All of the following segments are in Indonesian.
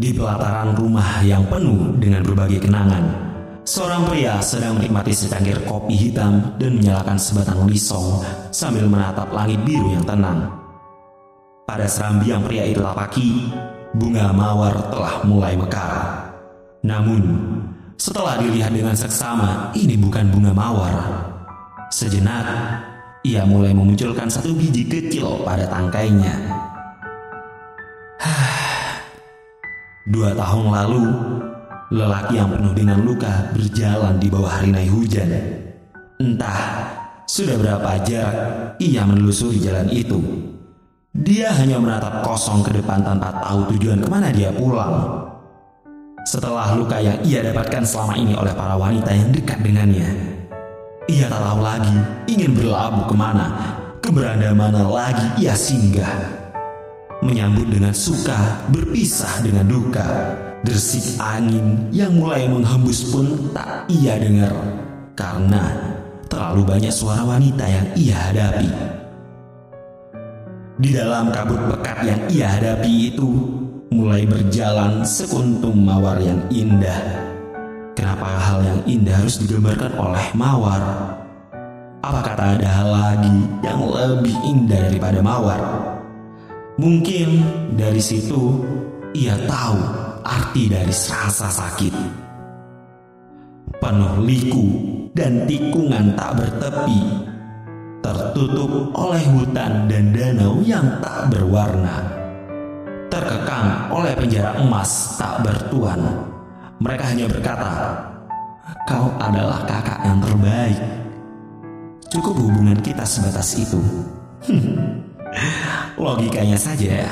Di pelataran rumah yang penuh dengan berbagai kenangan, seorang pria sedang menikmati secangkir kopi hitam dan menyalakan sebatang lisong sambil menatap langit biru yang tenang. Pada serambi yang pria itu lapaki, bunga mawar telah mulai mekar. Namun, setelah dilihat dengan seksama, ini bukan bunga mawar. Sejenak, ia mulai memunculkan satu biji kecil pada tangkainya. Dua tahun lalu, lelaki yang penuh dengan luka berjalan di bawah rinai hujan. Entah sudah berapa jarak ia menelusuri jalan itu. Dia hanya menatap kosong ke depan tanpa tahu tujuan ke mana dia pulang. Setelah luka yang ia dapatkan selama ini oleh para wanita yang dekat dengannya, ia tak tahu lagi ingin berlabuh ke mana, keberanda mana lagi ia singgah menyambut dengan suka, berpisah dengan duka. Dersik angin yang mulai menghembus pun tak ia dengar karena terlalu banyak suara wanita yang ia hadapi. Di dalam kabut pekat yang ia hadapi itu mulai berjalan sekuntum mawar yang indah. Kenapa hal yang indah harus digambarkan oleh mawar? Apakah tak ada hal lagi yang lebih indah daripada mawar? Mungkin dari situ ia tahu arti dari rasa sakit. Penuh liku dan tikungan tak bertepi, tertutup oleh hutan dan danau yang tak berwarna, terkekang oleh penjara emas tak bertuan. Mereka hanya berkata, "Kau adalah kakak yang terbaik." Cukup hubungan kita sebatas itu. Logikanya saja,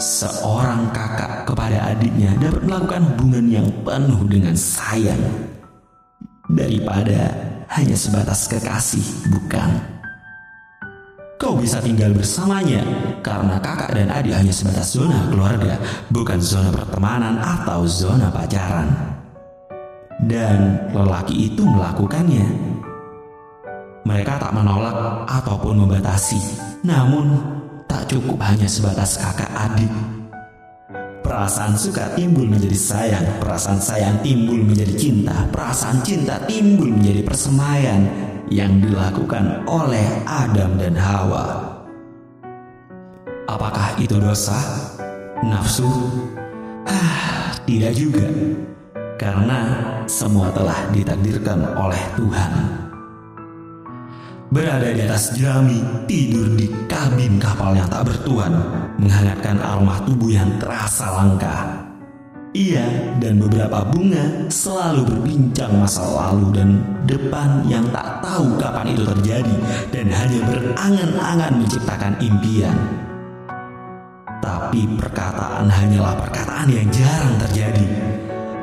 seorang kakak kepada adiknya dapat melakukan hubungan yang penuh dengan sayang daripada hanya sebatas kekasih, bukan? Kau bisa tinggal bersamanya karena kakak dan adik hanya sebatas zona keluarga, bukan zona pertemanan atau zona pacaran. Dan lelaki itu melakukannya. Mereka tak menolak ataupun membatasi, namun tak cukup hanya sebatas kakak adik. Perasaan suka timbul menjadi sayang, perasaan sayang timbul menjadi cinta, perasaan cinta timbul menjadi persemaian yang dilakukan oleh Adam dan Hawa. Apakah itu dosa? Nafsu? Ah, tidak juga. Karena semua telah ditakdirkan oleh Tuhan berada di atas jerami, tidur di kabin kapal yang tak bertuan, menghangatkan aroma tubuh yang terasa langka. Ia dan beberapa bunga selalu berbincang masa lalu dan depan yang tak tahu kapan itu terjadi dan hanya berangan-angan menciptakan impian. Tapi perkataan hanyalah perkataan yang jarang terjadi.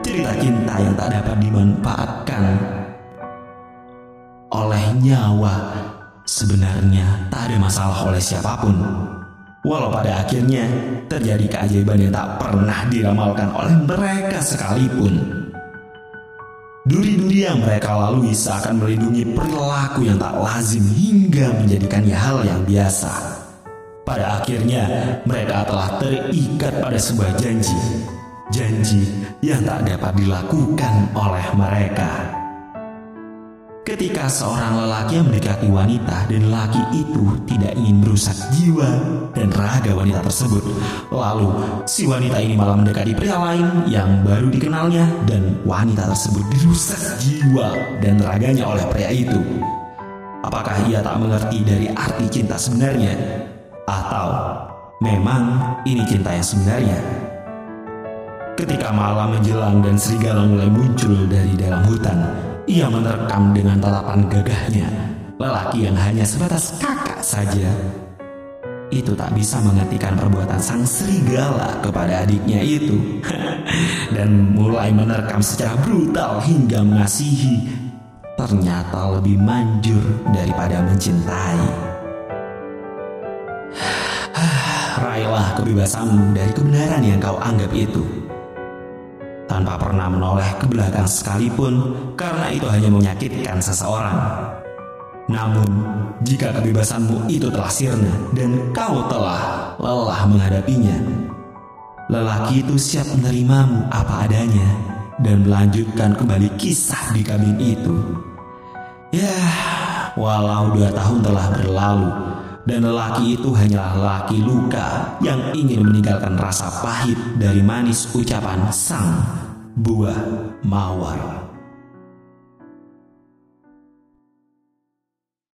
Cerita cinta yang tak dapat dimanfaatkan oleh nyawa. Sebenarnya tak ada masalah oleh siapa pun. Walau pada akhirnya terjadi keajaiban yang tak pernah diramalkan oleh mereka sekalipun. Duri-duri yang mereka lalui seakan melindungi perilaku yang tak lazim hingga menjadikannya hal yang biasa. Pada akhirnya mereka telah terikat pada sebuah janji. Janji yang tak dapat dilakukan oleh mereka. Ketika seorang lelaki mendekati wanita dan lelaki itu tidak ingin merusak jiwa dan raga wanita tersebut, lalu si wanita ini malah mendekati pria lain yang baru dikenalnya dan wanita tersebut dirusak jiwa dan raganya oleh pria itu. Apakah ia tak mengerti dari arti cinta sebenarnya? Atau memang ini cinta yang sebenarnya? Ketika malam menjelang dan serigala mulai muncul dari dalam hutan, ia menerkam dengan tatapan gagahnya lelaki yang hanya sebatas kakak saja. Itu tak bisa menghentikan perbuatan sang serigala kepada adiknya itu. Dan mulai menerkam secara brutal hingga mengasihi. Ternyata lebih manjur daripada mencintai. Raihlah kebebasanmu dari kebenaran yang kau anggap itu tanpa pernah menoleh ke belakang sekalipun karena itu hanya menyakitkan seseorang. Namun, jika kebebasanmu itu telah sirna dan kau telah lelah menghadapinya, lelaki itu siap menerimamu apa adanya dan melanjutkan kembali kisah di kabin itu. Ya, walau dua tahun telah berlalu dan lelaki itu hanyalah lelaki luka yang ingin meninggalkan rasa pahit dari manis ucapan sang buah mawar.